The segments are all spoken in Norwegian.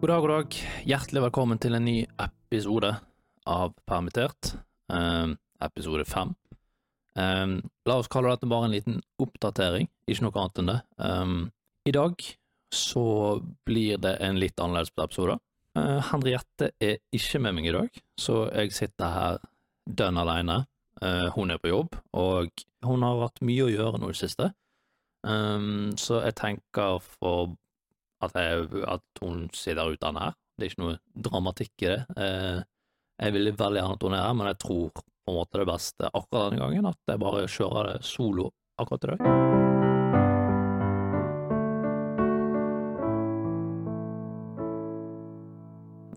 God dag, god dag. Hjertelig velkommen til en ny episode av Permittert. eh, episode fem. Eh, la oss kalle dette bare en liten oppdatering, ikke noe annet enn det. Eh, I dag så blir det en litt annerledes episode. Uh, Henriette er ikke med meg i dag, så jeg sitter her dønn alene. Uh, hun er på jobb, og hun har hatt mye å gjøre nå i det siste. Um, så jeg tenker for at, jeg, at hun sitter ute her. Det er ikke noe dramatikk i det. Uh, jeg vil veldig gjerne at hun er her, men jeg tror på en måte det beste akkurat denne gangen, at jeg bare kjører det solo akkurat i dag.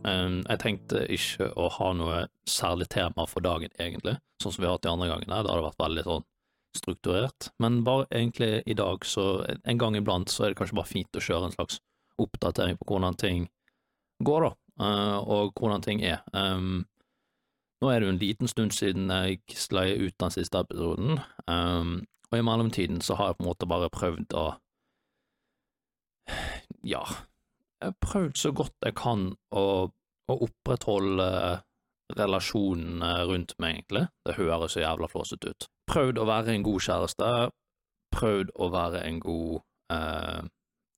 Um, jeg tenkte ikke å ha noe særlig tema for dagen, egentlig, sånn som vi har hatt de andre gangene. Det hadde vært veldig sånn strukturert, men bare egentlig i dag, så en gang iblant, så er det kanskje bare fint å kjøre en slags oppdatering på hvordan ting går, da, uh, og hvordan ting er. Nå er det jo en liten stund siden jeg sklei ut den siste episoden, og i mellomtiden så har jeg på en måte bare prøvd å Ja, jeg har prøvd så godt jeg kan å, å opprettholde relasjonene rundt meg, egentlig. Det høres så jævla flåsete ut. Prøvd å være en god kjæreste, prøvd å være en god eh,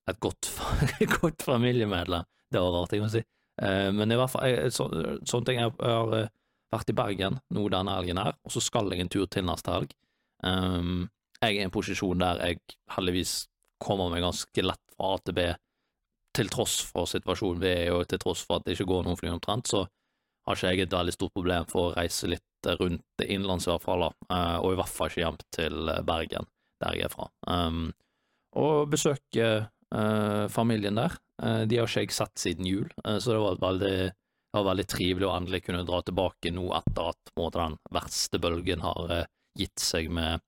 et godt, godt, familiemedlem. Det var rart jeg må si. Eh, men i hvert fall, jeg, så, sånne ting Jeg har eh, vært i Bergen nå denne helgen her, og så skal jeg en tur til neste helg. Um, jeg er i en posisjon der jeg heldigvis kommer meg ganske lett fra A til B, til tross for situasjonen vi er i, og til tross for at det ikke går noen fly omtrent, så har ikke jeg et veldig stort problem for å reise litt rundt innenlands i hvert fall, uh, og i hvert fall ikke hjem til Bergen, der jeg er fra. Um, og besøke familien der. Uh, de har ikke jeg sett siden jul, så det var veldig det var veldig trivelig å endelig kunne dra tilbake nå etter at måte, den verste bølgen har eh, gitt seg med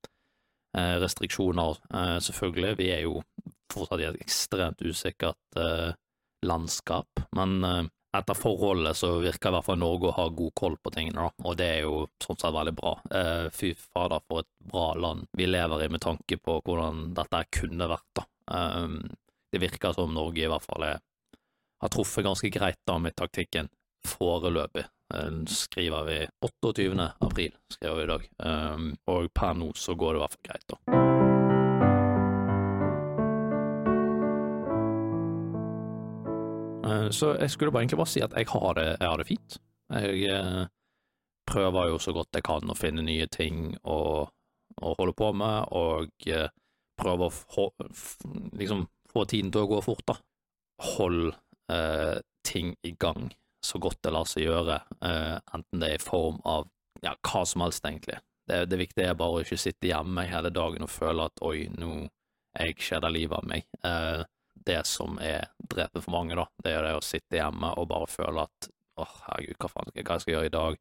eh, restriksjoner. Eh, selvfølgelig, vi er jo fortsatt i et ekstremt usikkert eh, landskap, men eh, etter forholdet så virker i hvert fall Norge å ha god koll på tingene, da, og det er jo sånn sett veldig bra. Eh, fy fader, for et bra land vi lever i med tanke på hvordan dette kunne vært, da. Det virker som Norge i hvert fall er, har truffet ganske greit da med taktikken foreløpig. Skriver vi 28. april, skriver vi i dag, um, og per nå så går det i hvert fall greit, da. Uh, så jeg skulle bare egentlig bare si at jeg har det, jeg har det fint. Jeg uh, prøver jo så godt jeg kan å finne nye ting å, å holde på med, og uh, prøver å liksom få tiden til å gå fort, da. Hold ting i gang så godt det lar seg gjøre, eh, enten det er i form av ja, hva som helst, egentlig. Det, det viktige er bare å ikke sitte hjemme hele dagen og føle at oi, nå er jeg kjeder livet av meg. Eh, det som er drepet for mange, da, det er det å sitte hjemme og bare føle at åh, oh, herregud, hva faen hva skal jeg gjøre i dag?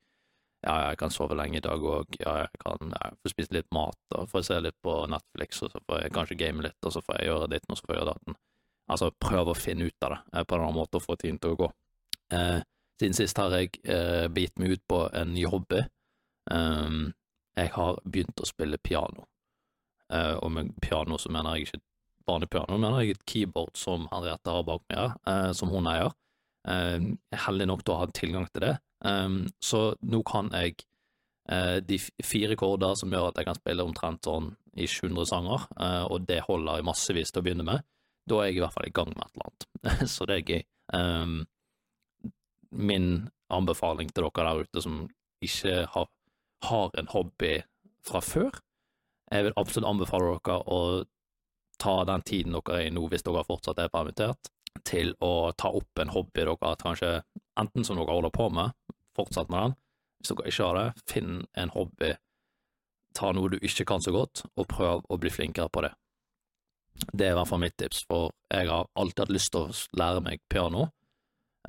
Ja, jeg kan sove lenge i dag òg, ja, jeg kan ja, få spise litt mat, og få se litt på Netflix, og så får jeg kanskje game litt, og så får jeg gjøre ditt, og så får jeg gjøre datten. Altså, prøve å finne ut av det eh, på en annen måte og få tiden til å gå. Eh, siden sist har jeg eh, begitt meg ut på en ny hobby. Um, jeg har begynt å spille piano. Uh, og med piano så mener jeg ikke barnepiano, piano, mener jeg et keyboard som Henriette har bak meg her, uh, som hun eier. Uh, jeg heldig nok til å ha tilgang til det, um, så nå kan jeg uh, de fire korder som gjør at jeg kan spille omtrent sånn i 100 sanger, og det holder jeg massevis til å begynne med. Da er jeg i hvert fall i gang med et eller annet, så det er gøy. Um, min anbefaling til dere der ute som ikke har, har en hobby fra før. Jeg vil absolutt anbefale dere å ta den tiden dere er i nå, hvis dere fortsatt er permittert, til å ta opp en hobby dere kanskje enten som dere holder på med, fortsatt med den. Hvis dere ikke har det, finn en hobby, ta noe du ikke kan så godt, og prøv å bli flinkere på det. Det er i hvert fall mitt tips, for jeg har alltid hatt lyst til å lære meg piano,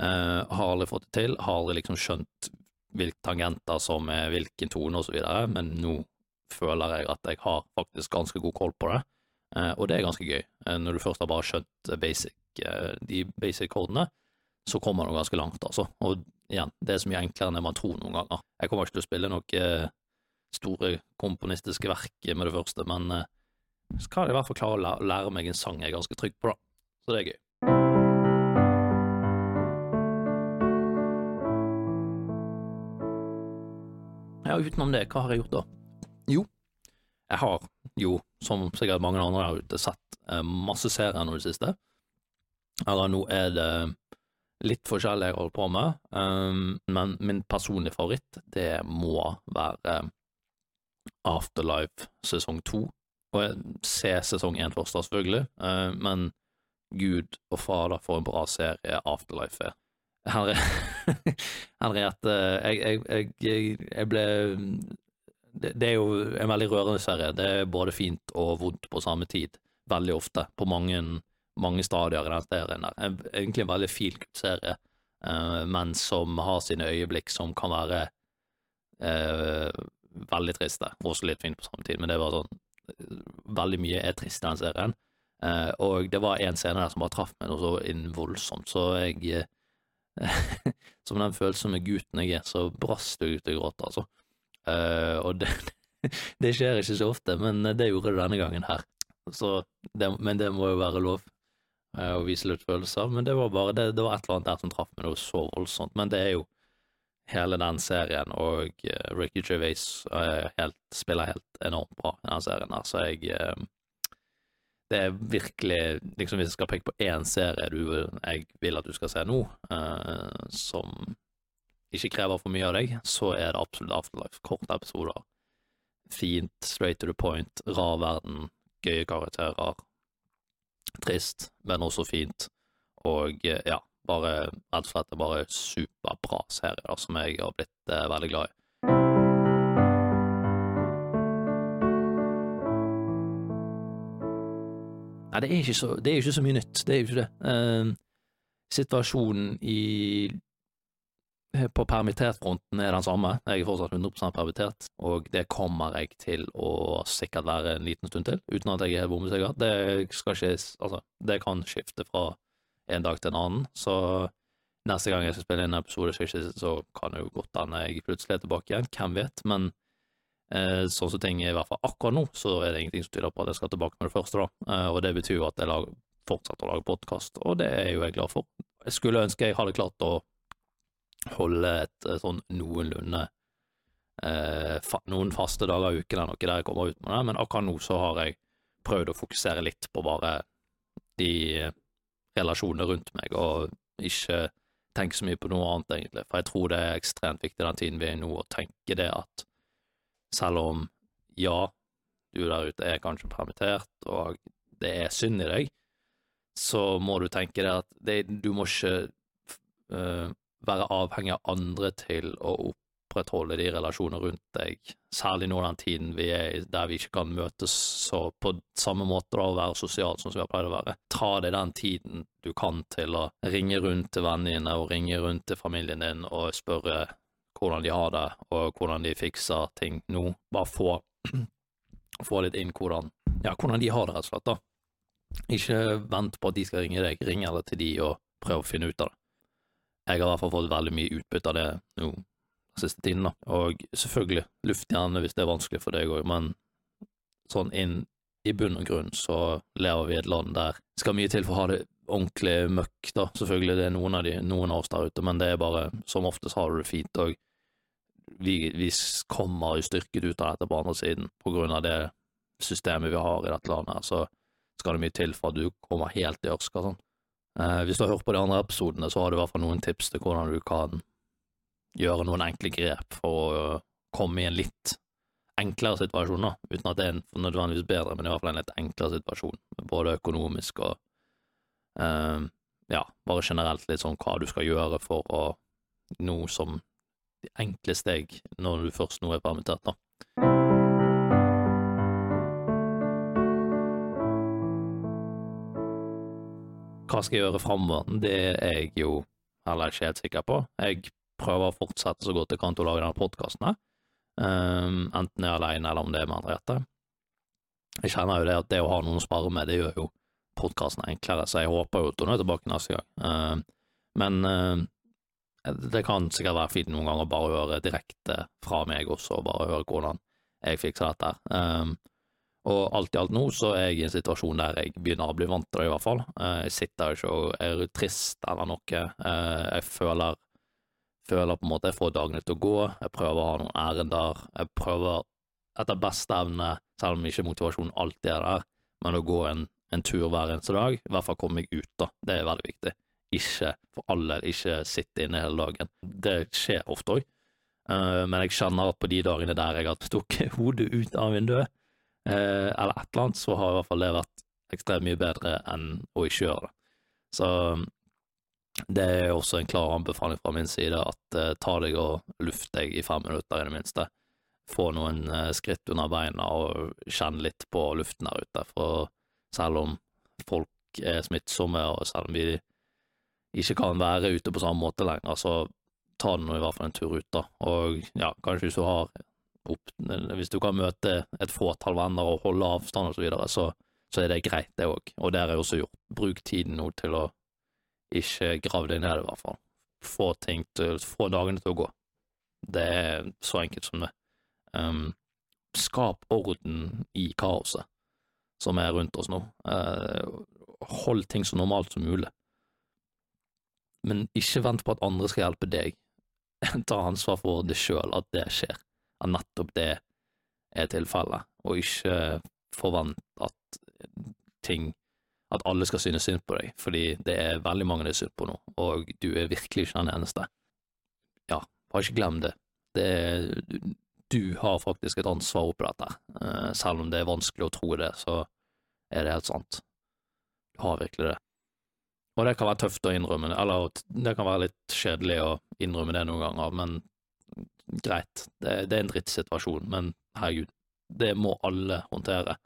Eh, har aldri fått det til, har aldri liksom skjønt hvilke tangenter som er hvilken tone og så videre, men nå føler jeg at jeg har faktisk ganske god koll på det, eh, og det er ganske gøy. eh, når du først har bare skjønt basic, bruker de basic kodene, så kommer man ganske langt, altså. Og igjen, det er så mye enklere enn man tror noen ganger. Jeg kommer ikke til å spille noen eh, store komponistiske verk med det første, men eh, skal jeg i hvert fall klare å lære meg en sang jeg er ganske trygg på, da. Så det er gøy. Ja, utenom det, hva har jeg gjort da? Jo, jeg har jo, som sikkert mange andre der ute, sett eh, masse serier nå i det siste. Eller nå er det litt forskjellig jeg holder på med, um, men min personlige favoritt, det må være Afterlife sesong to. Og jeg ser sesong én først, selvfølgelig, uh, men gud og fader, for en bra serie Afterlife er. Henriette, jeg, jeg, jeg, jeg ble det, det, er jo en veldig rørende serie. Det er både fint og vondt på samme tid, veldig ofte, på mange, mange stadier i den serien der. Egentlig en veldig fin serie, uh, men som har sine øyeblikk som kan være eh, veldig triste, og også litt fint på samme tid, men det var sånn Veldig mye er trist i den serien. Eh, og det var en scene der som bare traff meg noe så voldsomt, så jeg Som den følsomme gutten jeg er, så brast jeg ut i gråt, altså. Eh, og det, det, skjer ikke så ofte, men det gjorde det denne gangen her. Det, men det må jo være lov uh, å vise litt følelser. Men det var bare det, det, var et eller annet der som traff meg noe så voldsomt. Men det er jo hele den serien, og uh, Ricky Gervais helt, spiller helt enormt bra i den serien her, så jeg det er virkelig liksom Hvis jeg skal peke på én serie du, jeg vil at du skal se nå, som ikke krever for mye av deg, så er det absolutt Afterlife. Korte episoder. Fint, straight to the point, rar verden, gøye karakterer. Trist, men også fint. Og ja, bare rett og slett bare superbra serie da, som jeg har blitt eh, veldig glad i. Nei, det er, ikke så, det er ikke så mye nytt, det er jo ikke det. Eh, situasjonen i på permittertfronten er den samme. Jeg er fortsatt 100 permittert, og det kommer jeg til å sikkert være en liten stund til, uten at jeg er bombesikker. Det skal ikke Altså, det kan skifte fra en dag til en annen, så neste gang jeg skal spille inn en episode, så kan det jo godt hende jeg plutselig er tilbake igjen, hvem vet, men eh, sånn som ting er i hvert fall akkurat nå, så er det ingenting som tyder på at jeg skal tilbake med det første, da, eh, og det betyr jo at jeg fortsetter å lage podkast, og det er jo jeg glad for. Jeg skulle ønske jeg hadde klart å holde et, et sånn noenlunde eh, fa noen faste dager i uken eller noe der jeg kommer ut med det, men akkurat nå så har jeg prøvd å fokusere litt på bare de relasjonene rundt meg, og ikke tenke så mye på noe annet, egentlig, for jeg tror det er ekstremt viktig den tiden vi er i nå, å tenke det at selv om ja, du der ute er kanskje permittert, og det er synd i deg, så må du tenke det at det, du må ikke uh, være avhengig av andre til å opprettholde de relasjonene rundt deg, særlig nå den tiden vi er i der vi ikke kan møtes så på samme måte da, og være sosialt som vi har pleid å være. Ta deg den tiden du kan til å ringe rundt til vennene dine og ringe rundt til familien din og spørre hvordan de har det, og hvordan de fikser ting nå. Bare få, få litt inn hvordan, ja, hvordan de har det, rett og slett. da. Ikke vent på at de skal ringe deg, ring eller til de og prøv å finne ut av det. Jeg har i hvert fall fått veldig mye utbytte av det nå siste tiden, da. Og selvfølgelig, luft gjerne hvis det er vanskelig for deg òg, men sånn inn i bunn og grunn så lever vi i et land der det skal mye til for å ha det ordentlig møkk, da. Selvfølgelig, det er noen av, de, noen av oss der ute, men det er bare som oftest har du det fint, og vi, vi kommer styrket ut av dette på andre siden på grunn av det systemet vi har i dette landet, så skal det mye til for at du kommer helt i ørska sånn. Eh, hvis du har hørt på de andre episodene, så har du i hvert fall noen tips til hvordan du kan gjøre noen enkle grep for å komme i en litt enklere situasjon, da, uten at det er en nødvendigvis bedre, men i hvert fall en litt enklere situasjon, både økonomisk og eh, ja, bare generelt litt sånn hva du skal gjøre for å noe som de enkle steg når du først nå er permittert, da. Hva skal jeg gjøre framover? Det er jeg jo heller ikke helt sikker på. Jeg prøver å fortsette så godt jeg kan til å lage denne podkasten um, enten jeg er alene eller om det er med Henriette. Jeg kjenner jo det at det å ha noen å spare med, det gjør jo podkasten enklere, så jeg håper jo at hun er tilbake neste gang. Uh, men uh, det kan sikkert være fint noen ganger bare å høre direkte fra meg også, og bare høre hvordan jeg fikser dette. Um, og alt i alt nå så er jeg i en situasjon der jeg begynner å bli vant til det, i hvert fall. Eh, jeg sitter ikke og er trist eller noe. Eh, jeg føler føler på en måte jeg får dagene til å gå, jeg prøver å ha noen ærender, jeg prøver etter beste evne, selv om ikke motivasjonen alltid er der, men å gå en, en tur hver eneste dag, i hvert fall komme meg ut, da, det er veldig viktig. Ikke for alle, ikke sitte inne hele dagen. Det skjer ofte òg, men jeg kjenner at på de dagene der jeg har stukket hodet ut av vinduet, eh, eller et eller annet, så har i hvert fall det vært ekstremt mye bedre enn å ikke gjøre det. Så det er også en klar anbefaling fra min side at eh, ta deg og luft deg i fem minutter, i det minste. Få noen eh, skritt under beina og kjenn litt på luften der ute. For selv om folk er smittsomme, og selv om vi ikke kan være ute på samme måte lenger, så ta nå i hvert fall en tur ut, da. Og ja, kanskje hvis du har opp, Hvis du kan møte et fåtall venner og holde avstand og så videre, så, så er det greit, det òg. Og har jeg også gjort. Bruk tiden nå til å ikke grav deg ned, i hvert fall. Få ting til, få dagene til å gå. Det er så enkelt som det. Um, skap orden i kaoset som er rundt oss nå. Uh, hold ting så normalt som mulig. Men ikke vent på at andre skal hjelpe deg. Ta ansvar for det sjøl, at det skjer. At nettopp det er tilfellet, og ikke forvent at ting at alle skal synes synd på deg, fordi det er veldig mange det er synd på nå, og du er virkelig ikke den eneste. Ja, bare ikke glem det. det er, du har faktisk et ansvar oppi dette, uh, selv om det er vanskelig å tro det, så er det helt sant. Du har virkelig det. Og det kan være tøft å innrømme, eller det kan være litt kjedelig å innrømme det noen ganger, men greit, det, det er en drittsituasjon, men herregud, det må alle håndtere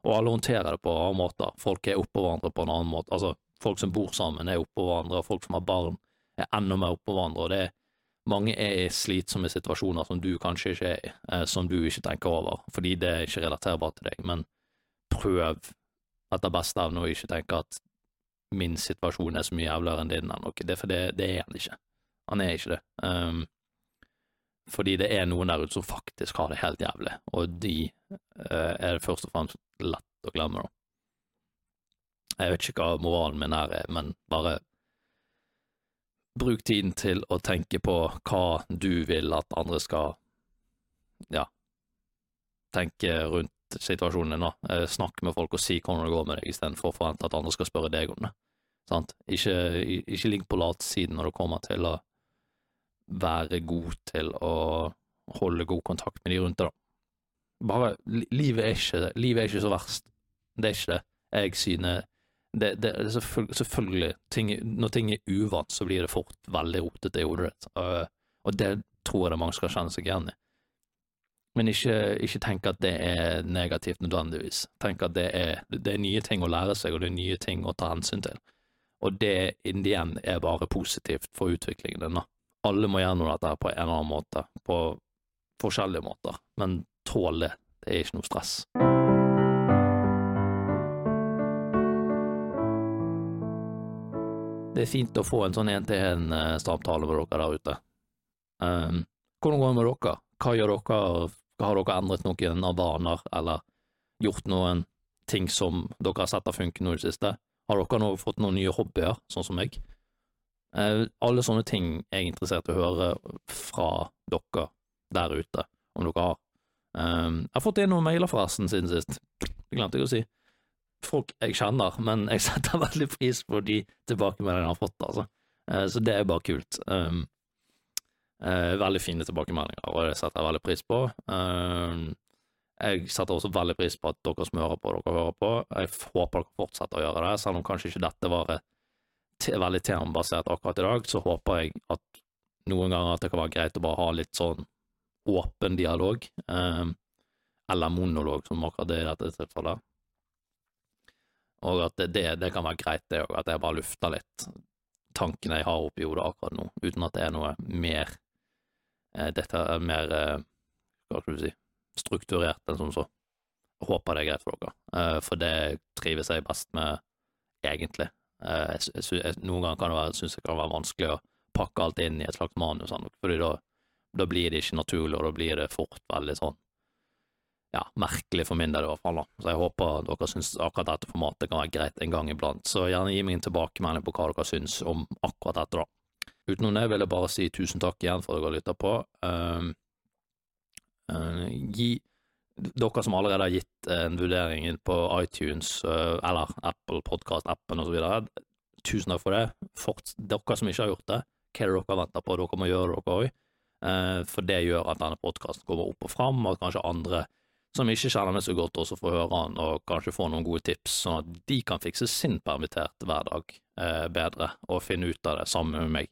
og alle håndterer det på andre måter. Folk er oppå hverandre på en annen måte. Altså, folk som bor sammen, er oppå hverandre, og folk som har barn, er enda mer oppå hverandre. og det er mange er i slitsomme situasjoner som du kanskje ikke er i, eh, som du ikke tenker over, fordi det er ikke relaterbart til deg, men prøv etter beste evne å ikke tenke at min situasjon er så mye jævligere enn din eller noe, det, for det, det er han ikke. Han er ikke det. Um, fordi det er noen der ute som faktisk har det helt jævlig, og de uh, er det først og fremst lett å glemme, da. Jeg vet ikke hva moralen min her er, men bare bruk tiden til å tenke på hva du vil at andre skal, ja, tenke rundt situasjonen din, da. Eh, snakk med folk og si hvordan det går med deg, istedenfor å forvente at andre skal spørre deg om det. Sant? Ikke, ikke ligg på latsiden når det kommer til å være god til å holde god kontakt med de rundt deg, da. Bare Livet er ikke Livet er ikke så verst. Det er ikke det. Jeg synes det, det, er selvfølgelig, selvfølgelig ting, Når ting er uvant, så blir det fort veldig rotete i hodet ditt, og, det tror jeg det mange skal kjenne seg igjen i. Men ikke, ikke tenk at det er negativt nødvendigvis. Tenk at det er, det er nye ting å lære seg, og det er nye ting å ta hensyn til. Og det in the end er bare positivt for utviklingen din. da alle må gjennom dette på en eller annen måte, på forskjellige måter, men tål det. Det er ikke noe stress. Det er fint å få en sånn én-til-én-samtale med dere der ute. Um, hvordan går det med dere? Hva gjør dere? Har dere endret noen av vaner, eller gjort noen ting som dere har sett har funket nå i det siste? Har dere nå fått noen nye hobbyer, sånn som meg? Eh, alle sånne ting er jeg interessert i å høre fra dere der ute, om dere har. Um, jeg har fått inn noen mailer forresten siden sist, det glemte jeg å si. Folk jeg kjenner, men jeg setter veldig pris på de tilbakemeldingene jeg har fått, altså. Uh, så det er bare kult. Um, uh, veldig fine tilbakemeldinger, og det setter jeg veldig pris på. Um, jeg setter også veldig pris på at dere som hører på, dere hører på. Jeg håper dere fortsetter å gjøre det, selv om kanskje ikke dette var et veldig temabasert akkurat i dag, så håper jeg at noen ganger at det kan være greit å bare ha litt sånn åpen dialog, eh, eller monolog, som akkurat det i dette tilfellet. Og at det, det kan være greit, det òg, at jeg bare lufter litt tankene jeg har oppi hodet akkurat nå, uten at det er noe mer eh, Dette er mer eh, Hva skal du si strukturert enn som så. Håper det er greit for dere, eh, for det trives jeg best med, egentlig. Eh, jeg, jeg, noen ganger kan det være, synes jeg kan være vanskelig å pakke alt inn i et slags manus, sånn, fordi da, da, blir det ikke naturlig, og da blir det fort veldig sånn ja, merkelig for min del i hvert fall. da. Så jeg håper dere syns akkurat dette formatet kan være greit en gang iblant. Så gjerne gi meg en tilbakemelding på hva dere syns om akkurat dette, da. utenom det vil jeg bare si tusen takk igjen for at dere lytter på. Uh, uh, gi dere som allerede har gitt en vurdering på iTunes uh, eller Apple Podcast-appen osv., tusen takk for det. Fort, dere som ikke har gjort det, hva er det dere venter på? Dere må gjøre det, dere òg. Uh, for det gjør at denne podkasten kommer opp og fram, og at kanskje andre som ikke kjenner meg så godt, også får høre den og kanskje får noen gode tips, sånn at de kan fikse sin permitterte hverdag eh, bedre og finne ut av det sammen med meg.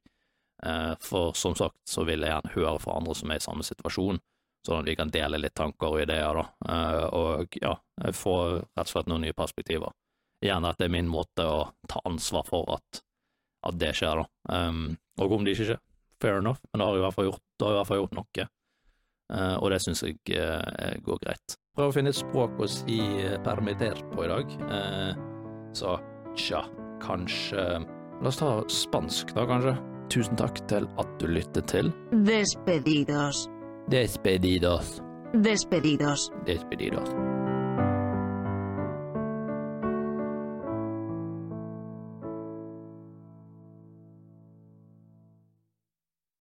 Eh, for som sagt så vil jeg gjerne høre fra andre som er i samme situasjon, sånn at de kan dele litt tanker og ideer, da, eh, og ja, få rett og slett noen nye perspektiver. Gjerne at det er min måte å ta ansvar for at, at det skjer, da. Um, og om det ikke skjer, fair enough, men det har i hvert fall gjort, det har i hvert fall gjort noe. Uh, og det syns jeg uh, går greit. Prøv å finne et språk å si permittert på i dag. Så tja, kanskje La oss ta spansk, da, kanskje. Tusen takk til at du lyttet til. Despedidos. Despedidos. Despedidos. Despedidos.